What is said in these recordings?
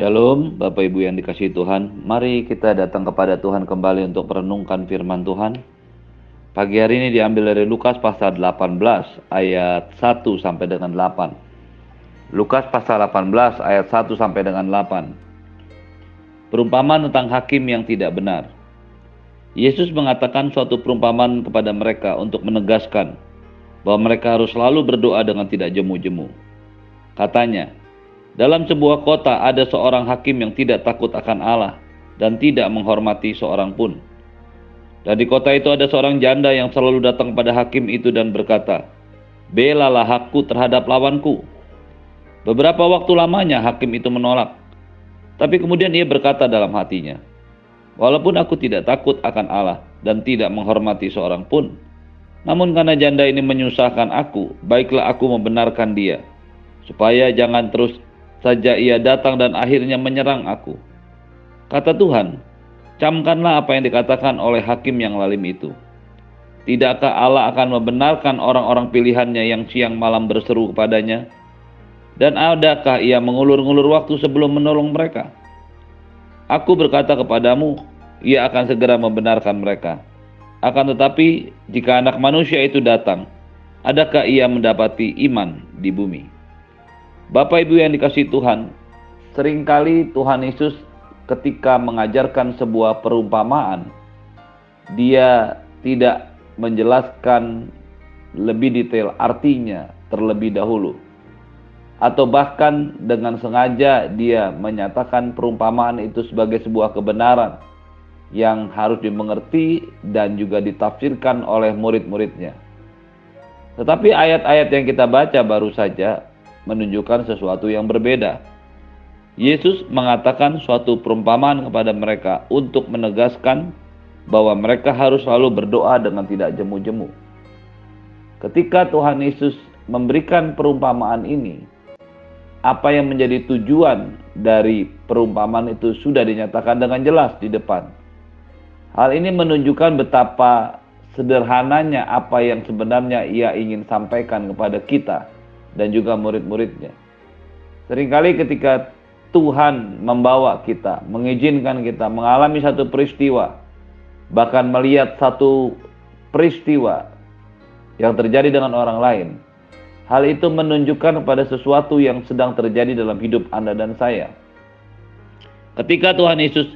Shalom, Bapak Ibu yang dikasih Tuhan. Mari kita datang kepada Tuhan kembali untuk merenungkan firman Tuhan. Pagi hari ini diambil dari Lukas pasal 18 ayat 1 sampai dengan 8. Lukas pasal 18 ayat 1 sampai dengan 8. Perumpamaan tentang hakim yang tidak benar. Yesus mengatakan suatu perumpamaan kepada mereka untuk menegaskan bahwa mereka harus selalu berdoa dengan tidak jemu-jemu. Katanya, dalam sebuah kota ada seorang hakim yang tidak takut akan Allah dan tidak menghormati seorang pun. Dan di kota itu ada seorang janda yang selalu datang pada hakim itu dan berkata, Belalah hakku terhadap lawanku. Beberapa waktu lamanya hakim itu menolak. Tapi kemudian ia berkata dalam hatinya, Walaupun aku tidak takut akan Allah dan tidak menghormati seorang pun, namun karena janda ini menyusahkan aku, baiklah aku membenarkan dia, supaya jangan terus saja ia datang dan akhirnya menyerang aku. Kata Tuhan, camkanlah apa yang dikatakan oleh hakim yang lalim itu. Tidakkah Allah akan membenarkan orang-orang pilihannya yang siang malam berseru kepadanya? Dan adakah ia mengulur-ngulur waktu sebelum menolong mereka? Aku berkata kepadamu, ia akan segera membenarkan mereka. Akan tetapi, jika anak manusia itu datang, adakah ia mendapati iman di bumi? Bapak Ibu yang dikasih Tuhan, sering kali Tuhan Yesus ketika mengajarkan sebuah perumpamaan, dia tidak menjelaskan lebih detail artinya terlebih dahulu. Atau bahkan dengan sengaja dia menyatakan perumpamaan itu sebagai sebuah kebenaran yang harus dimengerti dan juga ditafsirkan oleh murid-muridnya. Tetapi ayat-ayat yang kita baca baru saja menunjukkan sesuatu yang berbeda. Yesus mengatakan suatu perumpamaan kepada mereka untuk menegaskan bahwa mereka harus selalu berdoa dengan tidak jemu-jemu. Ketika Tuhan Yesus memberikan perumpamaan ini, apa yang menjadi tujuan dari perumpamaan itu sudah dinyatakan dengan jelas di depan. Hal ini menunjukkan betapa sederhananya apa yang sebenarnya ia ingin sampaikan kepada kita dan juga murid-muridnya. Seringkali ketika Tuhan membawa kita, mengizinkan kita mengalami satu peristiwa, bahkan melihat satu peristiwa yang terjadi dengan orang lain, hal itu menunjukkan kepada sesuatu yang sedang terjadi dalam hidup Anda dan saya. Ketika Tuhan Yesus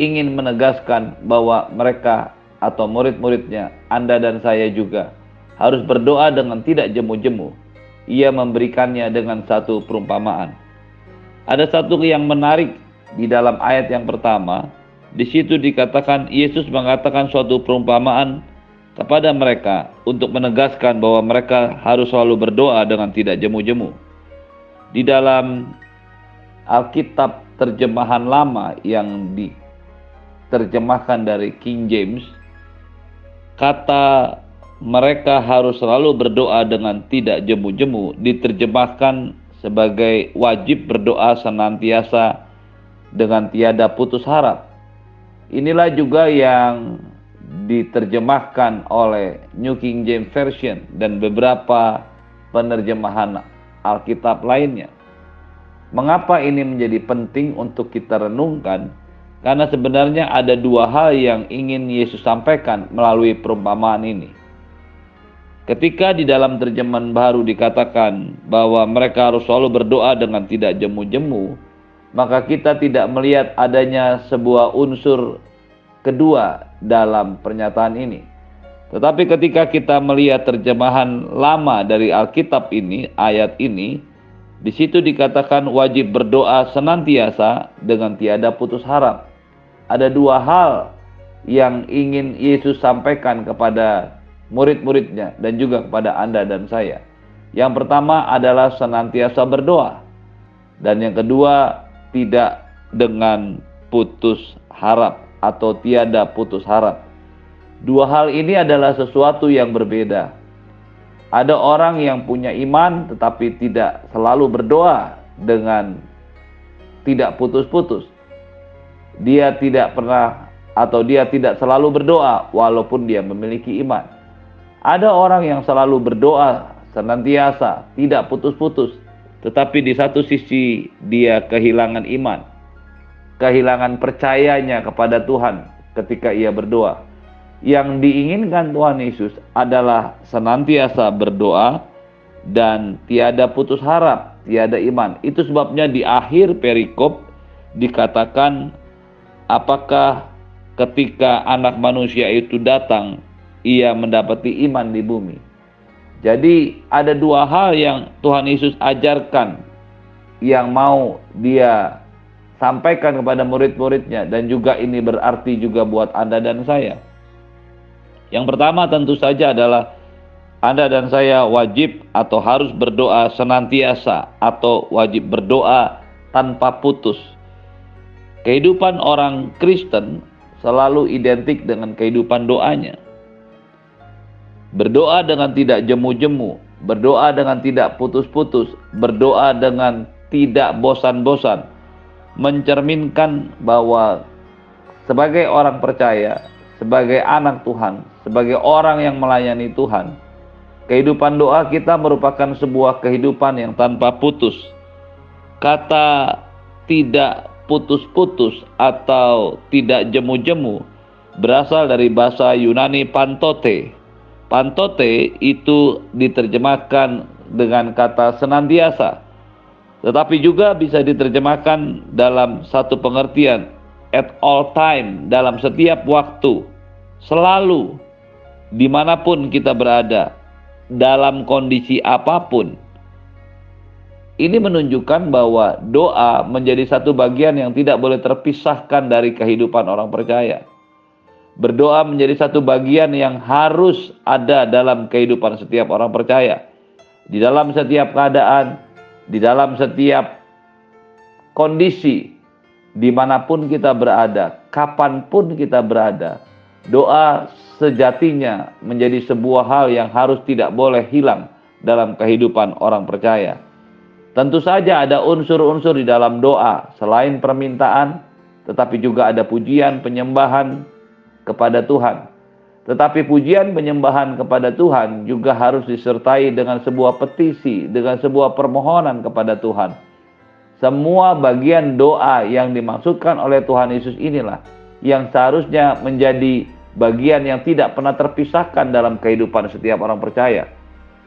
ingin menegaskan bahwa mereka atau murid-muridnya, Anda dan saya juga harus berdoa dengan tidak jemu-jemu, ia memberikannya dengan satu perumpamaan. Ada satu yang menarik di dalam ayat yang pertama. Di situ dikatakan Yesus mengatakan suatu perumpamaan kepada mereka untuk menegaskan bahwa mereka harus selalu berdoa dengan tidak jemu-jemu. Di dalam Alkitab terjemahan lama yang diterjemahkan dari King James, kata mereka harus selalu berdoa dengan tidak jemu-jemu diterjemahkan sebagai wajib berdoa senantiasa dengan tiada putus harap. Inilah juga yang diterjemahkan oleh New King James Version dan beberapa penerjemahan Alkitab lainnya. Mengapa ini menjadi penting untuk kita renungkan? Karena sebenarnya ada dua hal yang ingin Yesus sampaikan melalui perumpamaan ini. Ketika di dalam terjemahan baru dikatakan bahwa mereka harus selalu berdoa dengan tidak jemu-jemu, maka kita tidak melihat adanya sebuah unsur kedua dalam pernyataan ini. Tetapi ketika kita melihat terjemahan lama dari Alkitab ini, ayat ini, di situ dikatakan wajib berdoa senantiasa dengan tiada putus harap. Ada dua hal yang ingin Yesus sampaikan kepada murid-muridnya dan juga kepada Anda dan saya. Yang pertama adalah senantiasa berdoa. Dan yang kedua tidak dengan putus harap atau tiada putus harap. Dua hal ini adalah sesuatu yang berbeda. Ada orang yang punya iman tetapi tidak selalu berdoa dengan tidak putus-putus. Dia tidak pernah atau dia tidak selalu berdoa walaupun dia memiliki iman. Ada orang yang selalu berdoa senantiasa, tidak putus-putus, tetapi di satu sisi dia kehilangan iman, kehilangan percayanya kepada Tuhan ketika ia berdoa. Yang diinginkan Tuhan Yesus adalah senantiasa berdoa dan tiada putus harap, tiada iman. Itu sebabnya di akhir perikop dikatakan apakah ketika anak manusia itu datang ia mendapati iman di bumi. Jadi ada dua hal yang Tuhan Yesus ajarkan yang mau dia sampaikan kepada murid-muridnya dan juga ini berarti juga buat Anda dan saya. Yang pertama tentu saja adalah anda dan saya wajib atau harus berdoa senantiasa atau wajib berdoa tanpa putus. Kehidupan orang Kristen selalu identik dengan kehidupan doanya. Berdoa dengan tidak jemu-jemu, berdoa dengan tidak putus-putus, berdoa dengan tidak bosan-bosan, mencerminkan bahwa sebagai orang percaya, sebagai anak Tuhan, sebagai orang yang melayani Tuhan, Kehidupan doa kita merupakan sebuah kehidupan yang tanpa putus. Kata tidak putus-putus atau tidak jemu-jemu berasal dari bahasa Yunani pantote. Pantote itu diterjemahkan dengan kata senantiasa. Tetapi juga bisa diterjemahkan dalam satu pengertian at all time, dalam setiap waktu, selalu, di mana pun kita berada, dalam kondisi apa pun. Ini menunjukkan bahwa doa menjadi satu bagian yang tidak boleh terpisahkan dari kehidupan orang percaya. Berdoa menjadi satu bagian yang harus ada dalam kehidupan setiap orang percaya. Di dalam setiap keadaan, di dalam setiap kondisi, di mana pun kita berada, kapan pun kita berada, doa sejatinya menjadi sebuah hal yang harus tidak boleh hilang dalam kehidupan orang percaya. Tentu saja ada unsur-unsur di dalam doa selain permintaan, tetapi juga ada pujian, penyembahan kepada Tuhan. Tetapi pujian penyembahan kepada Tuhan juga harus disertai dengan sebuah petisi, dengan sebuah permohonan kepada Tuhan. Semua bagian doa yang dimaksudkan oleh Tuhan Yesus inilah yang seharusnya menjadi bagian yang tidak pernah terpisahkan dalam kehidupan setiap orang percaya.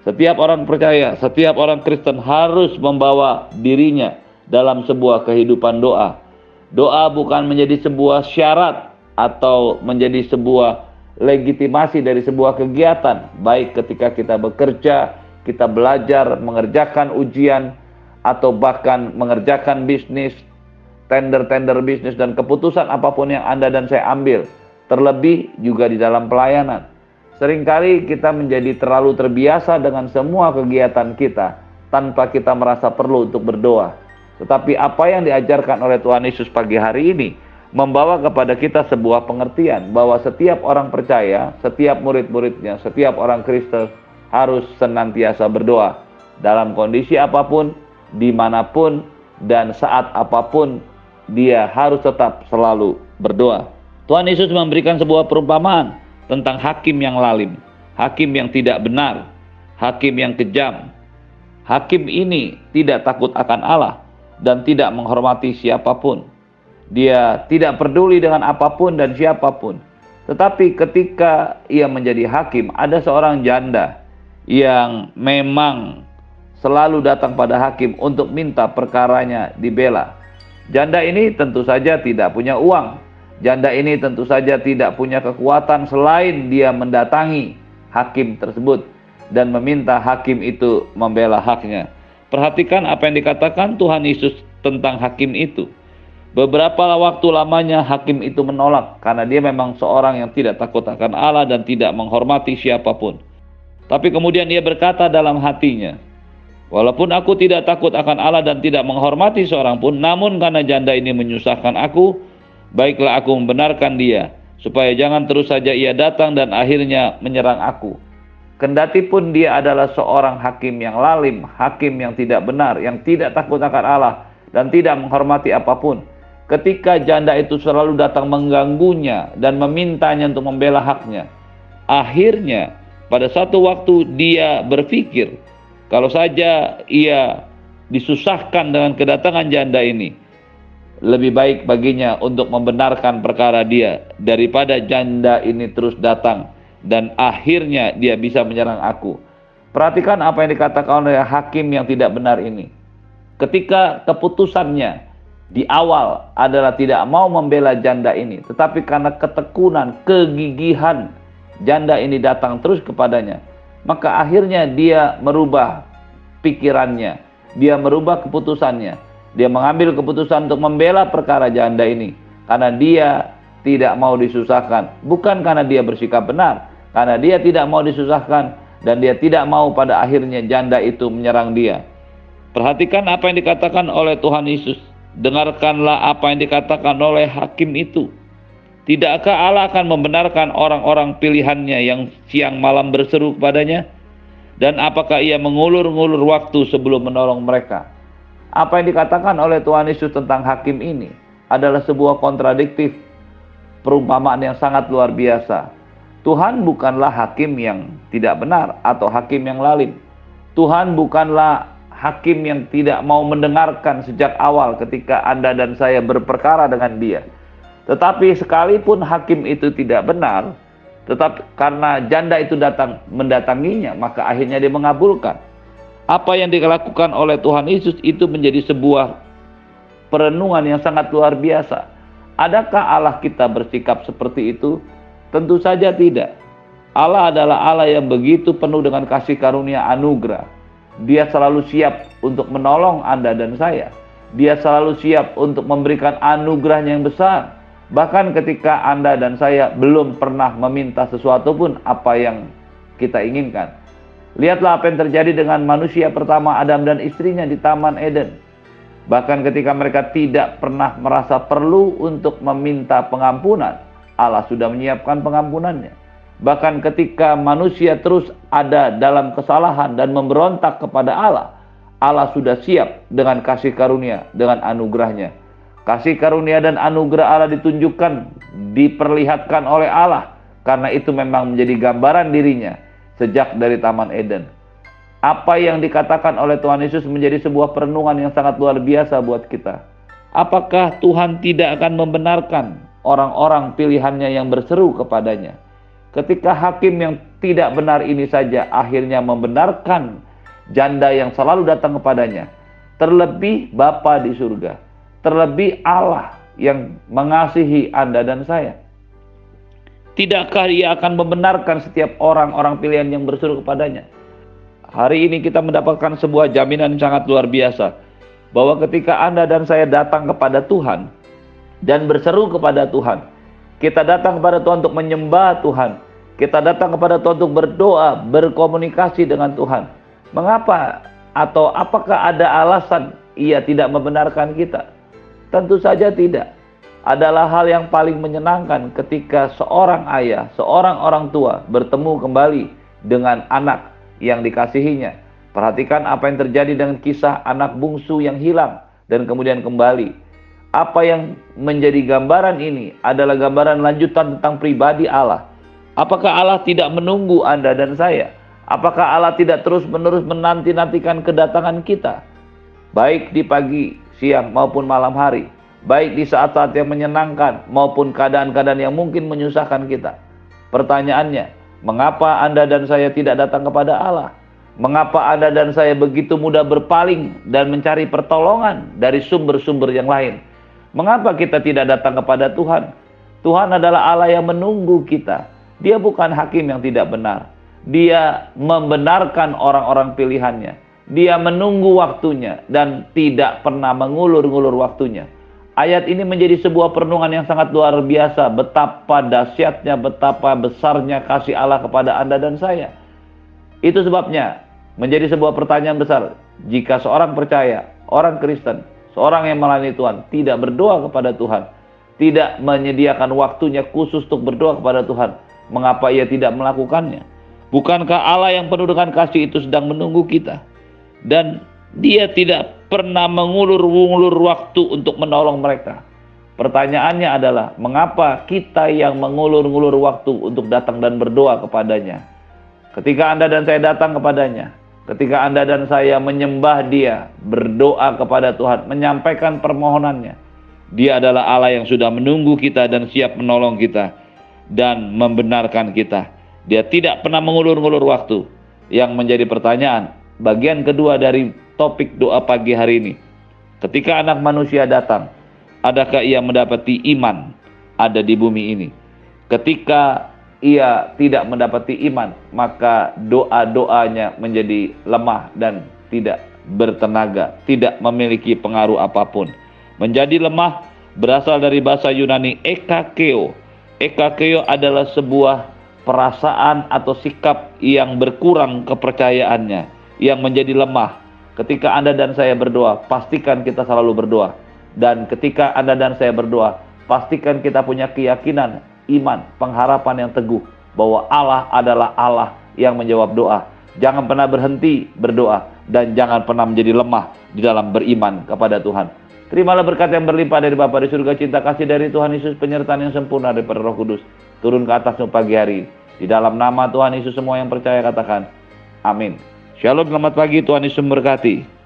Setiap orang percaya, setiap orang Kristen harus membawa dirinya dalam sebuah kehidupan doa. Doa bukan menjadi sebuah syarat atau menjadi sebuah legitimasi dari sebuah kegiatan, baik ketika kita bekerja, kita belajar, mengerjakan ujian, atau bahkan mengerjakan bisnis, tender-tender bisnis, dan keputusan apa pun yang Anda dan saya ambil Terlebih juga di dalam pelayanan. Seringkali kita menjadi terlalu terbiasa dengan semua kegiatan kita tanpa kita merasa perlu untuk berdoa. Tetapi apa yang diajarkan oleh Tuhan Yesus pagi hari ini membawa kepada kita sebuah pengertian bahwa setiap orang percaya, setiap murid-muridnya, setiap orang Kristen harus senantiasa berdoa dalam kondisi apa pun, di mana pun, dan saat apa pun dia harus tetap selalu berdoa. Tuhan Yesus memberikan sebuah perumpamaan tentang hakim yang lalim, hakim yang tidak benar, hakim yang kejam. Hakim ini tidak takut akan Allah dan tidak menghormati siapa pun. Dia tidak peduli dengan apa pun dan siapa pun. Tetapi ketika ia menjadi hakim, ada seorang janda yang memang selalu datang pada hakim untuk minta perkaranya dibela. Janda ini tentu saja tidak punya uang, Janda ini tentu saja tidak punya kekuatan selain dia mendatangi hakim tersebut dan meminta hakim itu membela haknya. Perhatikan apa yang dikatakan Tuhan Yesus tentang hakim itu. Beberapa waktu lamanya hakim itu menolak karena dia memang seorang yang tidak takut akan Allah dan tidak menghormati siapa pun. Tapi kemudian ia berkata dalam hatinya, Walaupun aku tidak takut akan Allah dan tidak menghormati seorang pun, namun karena janda ini menyusahkan aku, baiklah aku membenarkan dia, supaya jangan terus saja ia datang dan akhirnya menyerang aku. Kendati pun dia adalah seorang hakim yang lalim, hakim yang tidak benar, yang tidak takut akan Allah, dan tidak menghormati apa pun. Ketika janda itu selalu datang mengganggunya dan memintanya untuk membela haknya, akhirnya pada satu waktu dia berpikir, kalau saja ia disusahkan dengan kedatangan janda ini, lebih baik baginya untuk membenarkan perkara dia daripada janda ini terus datang dan akhirnya dia bisa menyerang aku. Perhatikan apa yang dikatakan oleh hakim yang tidak benar ini. Ketika keputusannya di awal adalah tidak mau membela janda ini, tetapi karena ketekunan, kegigihan janda ini datang terus kepadanya, maka akhirnya dia merubah pikirannya, dia merubah keputusannya, dia mengambil keputusan untuk membela perkara janda ini karena dia tidak mau disusahkan, bukan karena dia bersikap benar, karena dia tidak mau disusahkan dan dia tidak mau pada akhirnya janda itu menyerang dia. Perhatikan apa yang dikatakan oleh Tuhan Yesus dengarkanlah apa yang dikatakan oleh hakim itu. Tidakkah Allah akan membenarkan orang-orang pilihannya yang siang malam berseru kepadanya? Dan apakah ia mengulur-ngulur waktu sebelum menolong mereka? Apa yang dikatakan oleh Tuhan Yesus tentang hakim ini adalah sebuah kontradiktif perumpamaan yang sangat luar biasa. Tuhan bukanlah hakim yang tidak benar atau hakim yang lalim. Tuhan bukanlah hakim yang tidak mau mendengarkan sejak awal ketika Anda dan saya berperkara dengan dia. Tetapi sekalipun hakim itu tidak benar, tetap karena janda itu datang mendatanginya, maka akhirnya dia mengabulkan. Apa yang dilakukan oleh Tuhan Yesus itu menjadi sebuah perenungan yang sangat luar biasa. Adakah Allah kita bersikap seperti itu? Tentu saja tidak. Allah adalah Allah yang begitu penuh dengan kasih karunia anugerah dia selalu siap untuk menolong Anda dan saya. Dia selalu siap untuk memberikan anugerahnya yang besar. Bahkan ketika Anda dan saya belum pernah meminta sesuatu pun apa yang kita inginkan. Lihatlah apa yang terjadi dengan manusia pertama Adam dan istrinya di Taman Eden. Bahkan ketika mereka tidak pernah merasa perlu untuk meminta pengampunan, Allah sudah menyiapkan pengampunannya. Bahkan ketika manusia terus ada dalam kesalahan dan memberontak kepada Allah, Allah sudah siap dengan kasih karunia, dengan anugerahnya. Kasih karunia dan anugerah Allah ditunjukkan, diperlihatkan oleh Allah. Karena itu memang menjadi gambaran dirinya sejak dari Taman Eden. Apa yang dikatakan oleh Tuhan Yesus menjadi sebuah perenungan yang sangat luar biasa buat kita. Apakah Tuhan tidak akan membenarkan orang-orang pilihannya yang berseru kepadanya? Ketika hakim yang tidak benar ini saja akhirnya membenarkan janda yang selalu datang kepadanya, terlebih Bapa di surga, terlebih Allah yang mengasihi Anda dan saya. Tidakkah ia akan membenarkan setiap orang-orang pilihan yang berseru kepadanya? Hari ini kita mendapatkan sebuah jaminan yang sangat luar biasa bahwa ketika Anda dan saya datang kepada Tuhan dan berseru kepada Tuhan, kita datang kepada Tuhan untuk menyembah Tuhan. Kita datang kepada Tuhan untuk berdoa, berkomunikasi dengan Tuhan. Mengapa atau apakah ada alasan ia tidak membenarkan kita? Tentu saja tidak. Adalah hal yang paling menyenangkan ketika seorang ayah, seorang orang tua bertemu kembali dengan anak yang dikasihinya. Perhatikan apa yang terjadi dengan kisah anak bungsu yang hilang dan kemudian kembali apa yang menjadi gambaran ini adalah gambaran lanjutan tentang pribadi Allah. Apakah Allah tidak menunggu Anda dan saya? Apakah Allah tidak terus-menerus menanti-nantikan kedatangan kita? Baik di pagi, siang maupun malam hari. Baik di saat-saat yang menyenangkan maupun keadaan-keadaan yang mungkin menyusahkan kita. Pertanyaannya, mengapa Anda dan saya tidak datang kepada Allah? Mengapa Anda dan saya begitu mudah berpaling dan mencari pertolongan dari sumber-sumber yang lain? Mengapa kita tidak datang kepada Tuhan? Tuhan adalah Allah yang menunggu kita. Dia bukan hakim yang tidak benar. Dia membenarkan orang-orang pilihannya. Dia menunggu waktunya dan tidak pernah mengulur-ngulur waktunya. Ayat ini menjadi sebuah perenungan yang sangat luar biasa. Betapa dahsyatnya, betapa besarnya kasih Allah kepada Anda dan saya. Itu sebabnya menjadi sebuah pertanyaan besar. Jika seorang percaya, orang Kristen, Seorang yang melayani Tuhan tidak berdoa kepada Tuhan, tidak menyediakan waktunya khusus untuk berdoa kepada Tuhan, mengapa ia tidak melakukannya? Bukankah Allah yang penuh dengan kasih itu sedang menunggu kita? Dan dia tidak pernah mengulur-ngulur waktu untuk menolong mereka. Pertanyaannya adalah, mengapa kita yang mengulur-ngulur waktu untuk datang dan berdoa kepadanya? Ketika Anda dan saya datang kepadanya, Ketika Anda dan saya menyembah Dia, berdoa kepada Tuhan, menyampaikan permohonannya, Dia adalah Allah yang sudah menunggu kita dan siap menolong kita dan membenarkan kita. Dia tidak pernah mengulur-ngulur waktu. Yang menjadi pertanyaan, bagian kedua dari topik doa pagi hari ini. Ketika anak manusia datang, adakah ia mendapati iman ada di bumi ini? Ketika ia tidak mendapati iman, maka doa-doanya menjadi lemah dan tidak bertenaga, tidak memiliki pengaruh apa pun. Menjadi lemah berasal dari bahasa Yunani ekakeo. Ekakeo adalah sebuah perasaan atau sikap yang berkurang kepercayaannya, yang menjadi lemah. Ketika Anda dan saya berdoa, pastikan kita selalu berdoa. Dan ketika Anda dan saya berdoa, pastikan kita punya keyakinan iman, pengharapan yang teguh bahwa Allah adalah Allah yang menjawab doa. Jangan pernah berhenti berdoa dan jangan pernah menjadi lemah di dalam beriman kepada Tuhan. Terimalah berkat yang berlimpah dari Bapa di surga, cinta kasih dari Tuhan Yesus, penyertaan yang sempurna daripada Roh Kudus. Turun ke atasmu pagi hari. Di dalam nama Tuhan Yesus semua yang percaya katakan, amin. Shalom, selamat pagi, Tuhan Yesus memberkati.